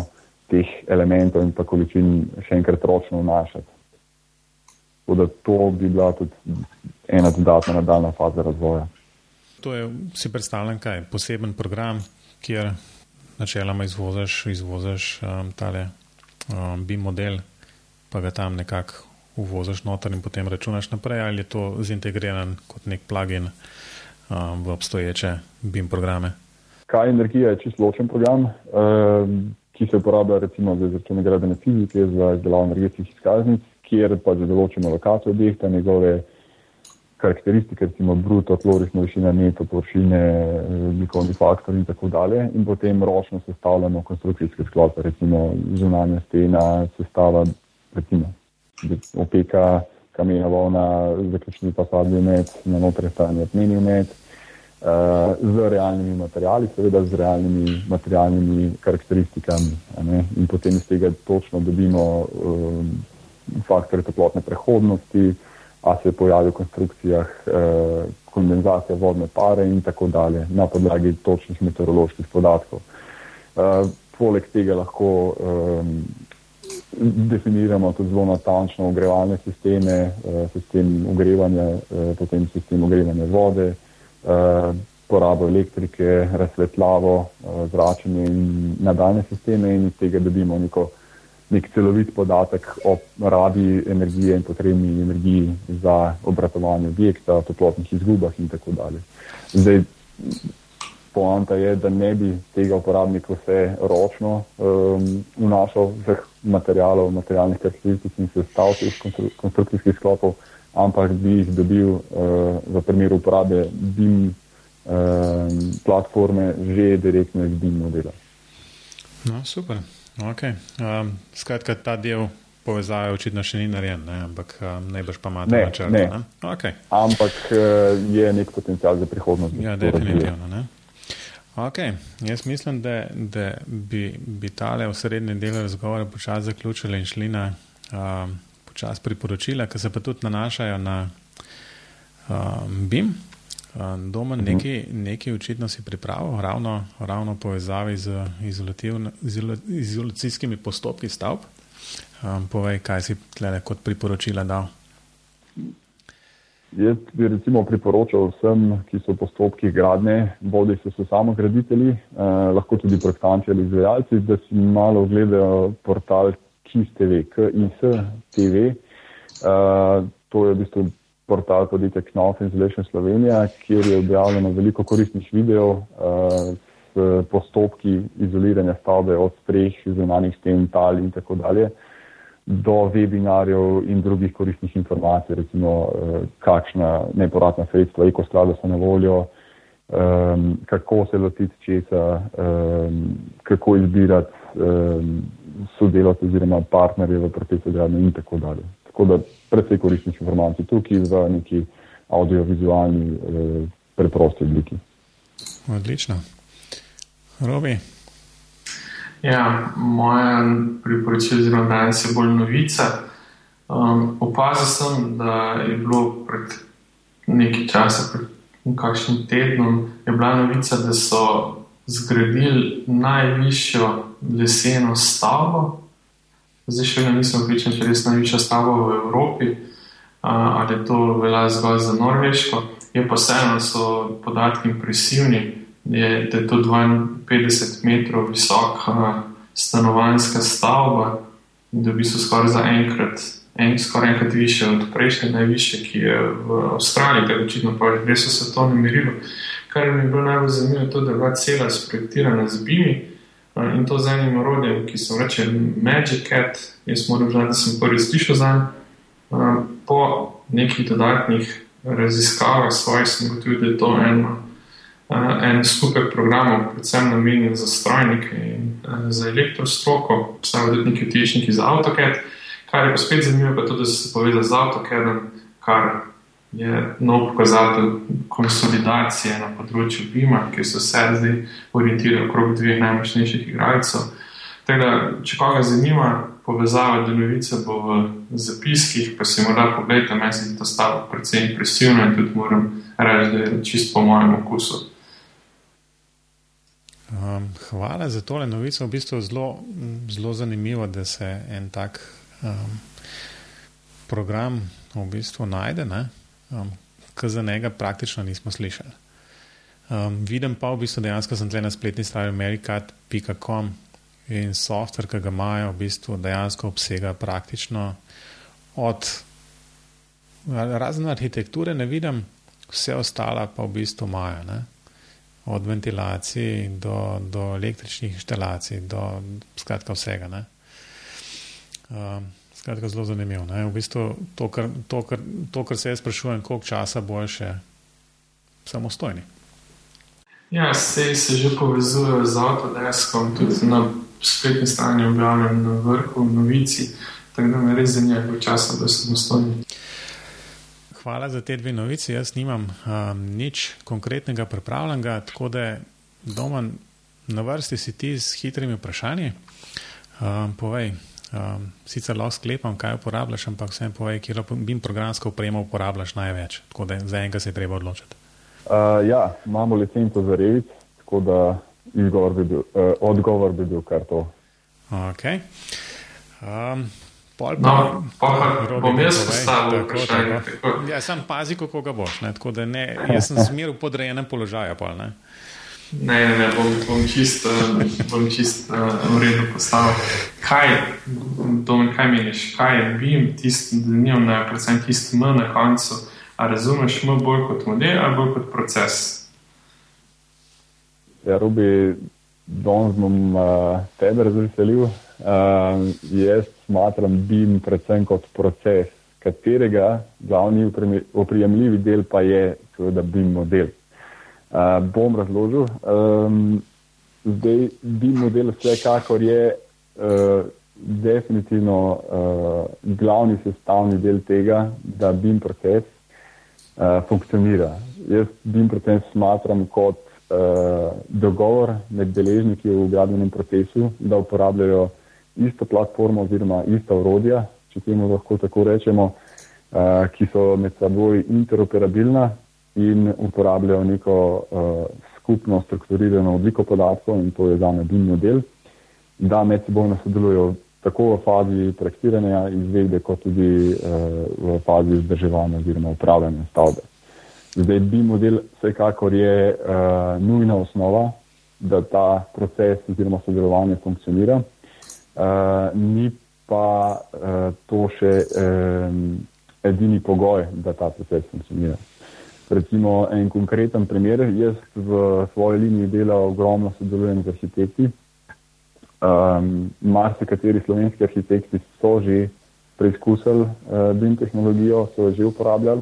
teh elementov in pa količin še enkrat ročno vnašati. Tako da to bi bila tudi ena dodatna nadaljna faza razvoja. To je, si predstavljam, kaj poseben program, kjer načeloma izvoziš, izvoziš um, tale um, BIM model, pa ga tam nekako uvoziš noter in potem računaš naprej, ali je to zintegriran kot nek plugin um, v obstoječe BIM programe? Kaj energija je čisto ločen program, um, ki se uporablja recimo za izračune gradbene fizike, za izdelavo energetskih izkaznic, kjer pa za določeno lokacijo objekta, njegove karakteristike, recimo bruto, tlorisna višina, neto površine, oblikovni faktor in tako dalje. In potem ročno sestavljamo konstrukcijske sklope, recimo zunanja stena, sestava, recimo opeka kamena volna, zaključni fasadni med, na notranji strani odmeni med, uh, z realnimi materiali, seveda z realnimi materialnimi karakteristikami. In potem iz tega točno dobimo um, faktore toplotne prehodnosti, a se pojavi v konstrukcijah uh, kondenzacija vodne pare in tako dalje na podlagi točnih meteoroloških podatkov. Uh, poleg tega lahko um, definiramo tudi zelo natančno ogrevalne sisteme, eh, sistem ogrevanja, eh, potem sistem ogrevanja vode, eh, porabo elektrike, razsvetljavo, zračenje in nadaljne sisteme in iz tega dobimo neko, nek celovit podatek o rabi energije in potrebni energiji za obratovanje objekta, toplotnih izgubah in tako dalje. Zdaj, poanta je, da ne bi tega uporabnika vse ročno um, vnašal vseh materijalov, materialnih karakteristik in sestav teh konstrukcijskih sklopov, ampak bi jih dobil uh, v primeru uporabe BIM um, platforme že direktno iz BIM modela. No, super. Okay. Um, skratka, ta del povezave očitno še ni narejen, ne? ampak um, najbrž pa imate načrt. Ne, ne. Okay. Ampak uh, je nek potencial za prihodnost. Ja, definitivno. Ne? Okay. Jaz mislim, da, da bi, bi tale osrednji del razgovora počasi zaključili in šli na um, počasi priporočila, ki se pa tudi nanašajo na um, BIM. Doma mhm. neki, neki očitno si pripravil, ravno, ravno povezavi z izolacijskimi postopki stavb. Um, povej, kaj si tle kot priporočila dal. Jaz bi recimo priporočal vsem, ki so v postopkih gradnje, bodi se so samo graditelji, eh, lahko tudi projektanti ali izvajalci, da si malo ogledajo portal KIS-TV, KIS-TV. Eh, to je v bistvu portal podjetja Knauf Insulation Slovenija, kjer je objavljeno veliko koristnih videov eh, s postopki izoliranja stavbe od streh, zunanih sten, tal in tako dalje. Do webinarjev in drugih koristnih informacij, recimo eh, kakšna neporatna sredstva, ekosklada so na voljo, um, kako se lotiti česa, um, kako izbirati um, sodelavce oziroma partnerje v procesu gradnje in tako dalje. Tako da predvsej koristnih informacij tukaj v neki audiovizualni eh, preprosti obliki. Odlično. Robi. Ja, moja priporočila oziroma danes je bolj novica. Um, opazil sem, da je bilo pred nekaj časa, pred kakšnim tednom, je bila novica, da so zgradili najvišjo leseno stavbo. Zdaj še vedno nisem pripričan, če je res najvišja stavba v Evropi ali to velja zgolj za Norveško. Je pa vseeno, so podatki impresivni je, da je to 52 metrov visoka stanovanjska stavba da bi se skoraj za enkrat, en, skoraj enkrat više od prejšnje, najviše, ki je v Avstraliji, tako očitno pa res so se to ne merilo. Kar mi je bilo najbolj zanimivo, je to, da je bila cela sprojektirana z bimi in to z enim orodjem, ki se reče Magic Cat. Jaz moram reči, da sem prvi slišal za njim. Po nekih dodatnih raziskavah svojih sem gotovil, da je to eno en skupek programov, predvsem namenjen za strojnike in za elektrostroko, tudi neki tešniki za AutoCAD. Kar je pa spet zanimivo, pa tudi, da se povezal z AutoCADom, kar je nov pokazatelj konsolidacije na področju BIM-a, ki se vse zdaj orientira okrog dveh najmočnejših igralcev. Tako da, če koga zanima, povezava do novice bo v zapiskih, pa si morda pogledajte, meni se to stalo precej impresivno in tudi moram reči, da je čisto po mojem okusu. Um, hvala za tole novico. V bistvu je zelo, zelo zanimivo, da se en tak um, program v bistvu najde, um, ki za njega praktično nismo slišali. Um, vidim pa v bistvu dejansko sem tle na spletni strani americat.com in softver, ki ga imajo, v bistvu dejansko obsega praktično od razne arhitekture, ne vidim, vse ostala pa v bistvu imajo. Od ventilacij do, do električnih inštalacij, do skratka vsega. Um, skratka, zelo zanimivo. V bistvu to, kar, to, kar, to, kar se jaz sprašujem, koliko časa bo še samostojni. Ja, se, se že povezujejo z Autodeskom, tudi na spletni strani objavljam na vrhu novici, tako da me res zanima, koliko časa bo samostojni. Hvala za te dve novici. Jaz nimam um, nič konkretnega pripravljenega, tako da doma na vrsti si ti s hitrimi vprašanji. Um, povej, um, sicer lahko sklepam, kaj uporabljaš, ampak vsem povej, kje bi programsko opremo uporabljaš največ. Tako da za enega se je treba odločiti. Uh, ja, imamo licenco za Revit, tako da bi bil, uh, odgovor bi bil kar to. Okay. Um, Pol pa, no, pa, pa bom jaz postavil vprašanje. Ja, sam pazi, kako ga boš. Ne, da ne, jaz sem [LAUGHS] zmer v podrejenem položaju. Pol, ne. Ne, ne, bom, bom čist, bom čist uh, v redu postavil. Kaj, domen, kaj meniš? Kaj je BIM, tisti, da nimam na predvsem tisti M na koncu, A razumeš M bolj kot model ali bolj kot proces? Ja, Rubi, danes bom uh, tebe razveselil. Uh, jaz smatram BIM predvsem kot proces, katerega glavni oprijemljivi del pa je seveda BIM model. Uh, bom razložil. Um, zdaj, BIM model vsekakor je uh, definitivno uh, glavni sestavni del tega, da BIM proces uh, funkcionira. Jaz BIM proces smatram kot uh, dogovor med deležniki v gradbenem procesu, da uporabljajo isto platformo oziroma ista urodja, če temu lahko tako rečemo, uh, ki so med seboj interoperabilna in uporabljajo neko uh, skupno strukturirano obliko podatkov in to je za me BIM model, da med sebojno sodelujo tako v fazi projektiranja izvedbe, kot tudi uh, v fazi vzdrževanja oziroma upravljanja stavbe. Zdaj, bi model vsekakor je uh, nujna osnova, da ta proces oziroma sodelovanje funkcionira, uh, ni pa uh, to še um, edini pogoj, da ta proces funkcionira. Recimo en konkreten primer, jaz v svoji liniji dela ogromno sodelujem z arhitekti, Um, marsikateri slovenski arhitekti so že preizkusili uh, BIM tehnologijo, so jo že uporabljali,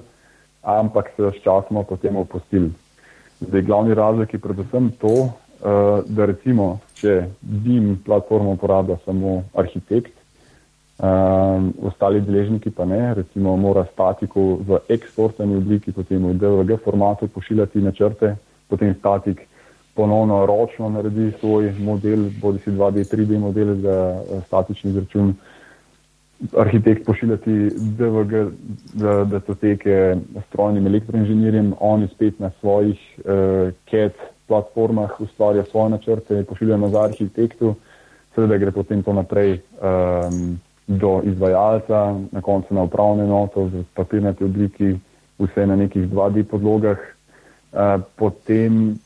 ampak se sčasoma potem opustili. Zdaj, glavni razlog je predvsem to, uh, da recimo, če BIM platformo uporablja samo arhitekt, um, ostali deležniki pa ne, recimo mora statiku v eksportni obliki, potem v DVG formatu pošiljati načrte, potem statik ponovno ročno naredi svoj model, bodi si 2D, 3D model za uh, statični izračun. Arhitekt pošiljati DVG, da, da so teke strojnim elektroinženirjem, oni spet na svojih uh, CAD platformah ustvarja svoje načrte, pošiljajo nazaj arhitektu, seveda gre potem to naprej um, do izvajalca, na koncu na upravne noto v papirnati obliki, vse na nekih 2D podlogah. Uh, potem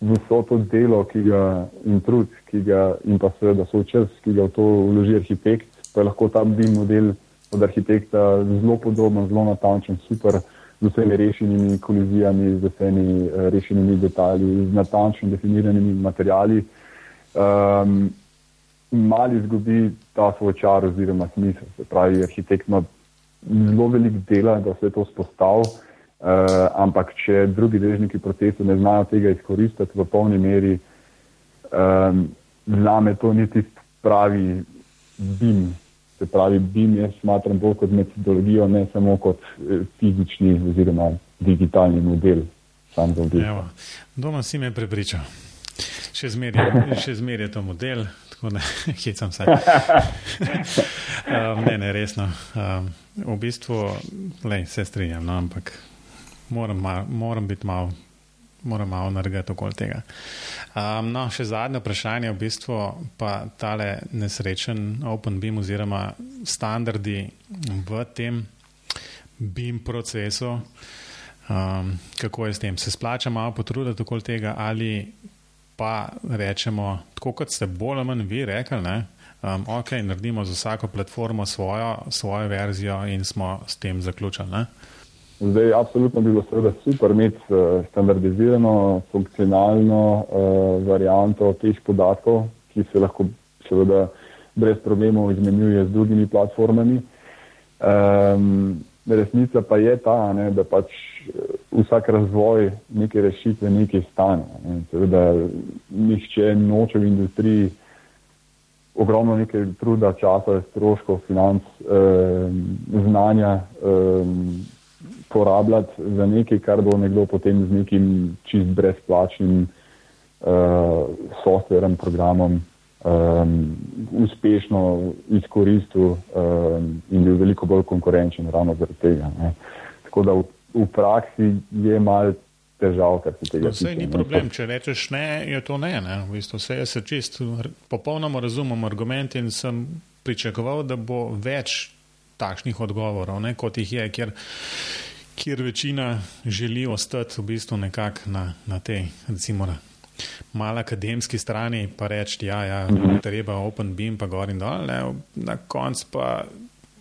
vso to delo, ki ga in trud, ki ga in pa seveda svoj čas, ki ga v to vloži arhitekt, pa je lahko ta BIM model od arhitekta zelo podoben, zelo natančen, super, z vsemi rešenimi kolizijami, z vsemi uh, rešenimi detalji, z natančno definiranimi materijali. Um, Mali izgubi ta svoj čar oziroma smisel. Se pravi, arhitekt ima zelo veliko dela, da se to spostavi. Uh, ampak, če drugi deležniki procesu ne znajo tega izkoristiti v polni meri, um, za me to ni tisti pravi BIM. Se pravi, BIM jaz smatram bolj kot metodologijo, ne samo kot eh, fizični oziroma digitalni model. Doma si me prepričal. Še zmeraj je to model, tako da [LAUGHS] hecam se. [LAUGHS] um, ne, ne, resno. Um, v bistvu, lej, se strinjam, no, ampak moram, moram biti malo. Moram malo narediti okoli tega. Um, no, še zadnje vprašanje, v bistvu pa tale nesrečen OpenBeam oziroma standardi v tem BIM procesu, um, kako je s tem. Se splača malo potruditi okoli tega ali pa rečemo, tako kot ste bolj ali manj vi rekli, ne, um, ok, naredimo za vsako platformo svojo, svojo verzijo in smo s tem zaključili. Ne. Zdaj, absolutno bi bilo seveda super imeti uh, standardizirano, funkcionalno uh, varianto teh podatkov, ki se lahko seveda brez problemov izmenjuje z drugimi platformami. Um, resnica pa je ta, ne, da pač eh, vsak razvoj neke rešitve nekaj stane. Ne. Seveda nihče noče v industriji ogromno nekaj truda, časa, stroškov, financ, eh, znanja eh, porabljati za nekaj, kar bo nekdo potem z nekim čist brezplačnim eh, softverem, programom um, uspešno izkoristil um, in bil veliko bolj konkurenčen ravno zaradi tega. Ne. Tako da v, v praksi je mal težav, kar se tega tiče. No, ni problem, če rečeš ne, je to ne. ne. V bistvu vse se čist popolnoma razumem argument in sem pričakoval, da bo več takšnih odgovorov, ne, kot jih je, kjer, kjer večina želi ostati v bistvu nekako na, na tej, recimo, malo akademski strani, pa reči, ja, ja, je treba Open Beam, pa gor in dol. Ne. Na koncu pa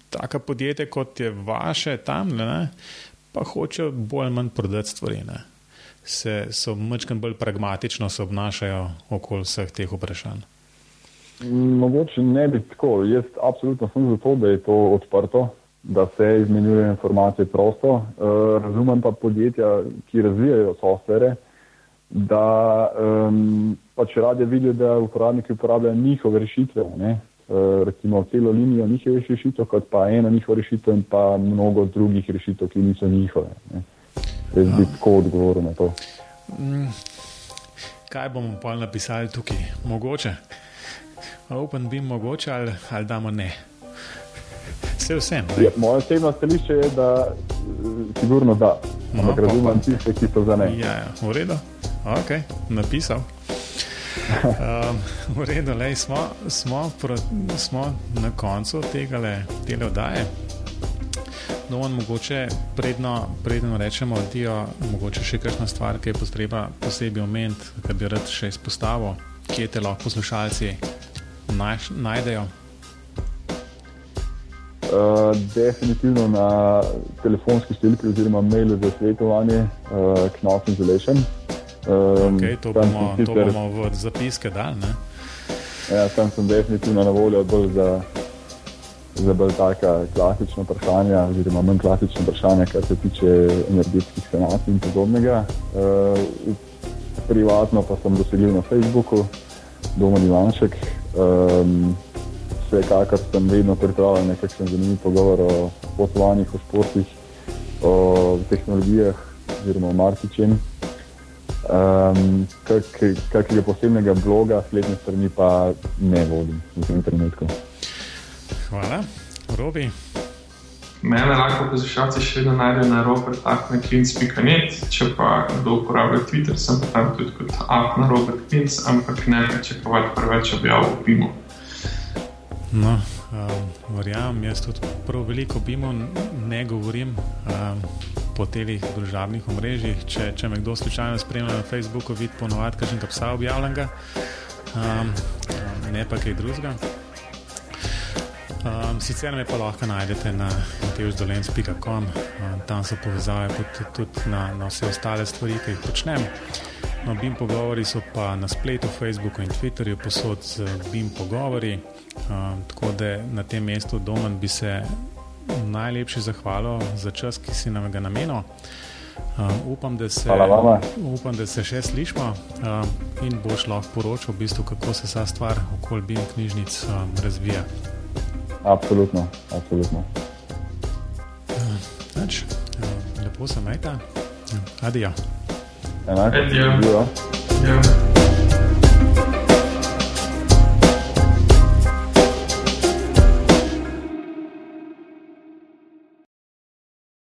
taka podjetja, kot je vaše tam, ne, pa hočejo bolj ali manj prodati stvari. Ne. Se, so mečkam bolj pragmatično se obnašajo okoli vseh teh vprašanj. Mogoče ne bi tako. Jaz absolutno sem za to, da je to odprto, da se izmenjujejo informacije prosto. Uh, razumem pa podjetja, ki razvijajo softvere, da um, pač radi vidijo, da uporabniki uporabljajo njihove rešitve. Ne? Uh, recimo celo linijo njihovih rešitev, kot pa ena njihova rešitev in pa mnogo drugih rešitev, ki niso njihove. Jaz bi tako odgovoril na to. Mm, kaj bomo pa napisali tukaj? Mogoče. Open bi mogoče ali, ali damo ne. Vse vsem. Ja, moje osebno stališče je, da sigurno da. No, Ampak razumem tiste, ki so za ne. Ja, ja. v redu. Ok, napisal. Um, v redu, lej, smo, smo, pro, smo na koncu tega oddaje. No, on mogoče predno, predno rečemo, je mogoče še kakšna stvar, ki je potreba posebej omeniti, kar bi rad še izpostavil, kje te lahko poslušalci naj, najdejo. Uh, definitivno na telefonski številki oziroma mailu za svetovanje uh, Knop Insulation. Um, okay, to, bomo, sicer, to bomo v zapiske dali. Ja, tam sem definitivno na voljo bolj za, za bolj taka klasična vprašanja, oziroma manj klasična vprašanja, kar se tiče energetskih sanacij in podobnega. Uh, privatno pa sem dosegljiv na Facebooku, Domo Ivanšek. Um, vsekakor sem vedno pripravljen na nekakšen zanimiv pogovor o potovanjih, o športih, o tehnologijah oziroma o marsičem. Um, kakega posebnega bloga, spletne strani pa ne vodim v tem trenutku. Hvala, Robi. Mene lahko poslušalci še vedno najdejo na robert.kvinc.net, če pa kdo uporablja Twitter, sem pa tam tudi kot na Robert Kvinc, ampak ne pričakovati preveč objav v Bimu. No, um, verjamem, jaz tudi prav veliko Bimu ne govorim. Um, po teh družabnih omrežjih. Če, če me kdo slučajno spremlja na Facebooku, vidi ponovadi, kaj že psa objavljenega, um, ne pa kaj drugega. Um, sicer me pa lahko najdete na teozdolens.com, um, tam so povezave tudi, tudi na, na vse ostale stvari, ki jih počnem. No, BIM pogovori so pa na spletu, Facebooku in Twitterju, posod z BIM pogovori. Um, tako da na tem mestu doma bi se najlepši zahvalo za čas, ki si nam ga namenil. Uh, upam, da se, upam, da se še slišmo uh, in boš lahko poročal, v bistvu, kako se ta stvar okoli BIM knjižnic uh, razvija. Absolutno, absolutno. Uh, nač, uh, lepo se majta. Uh, adijo. Enako. Adijo.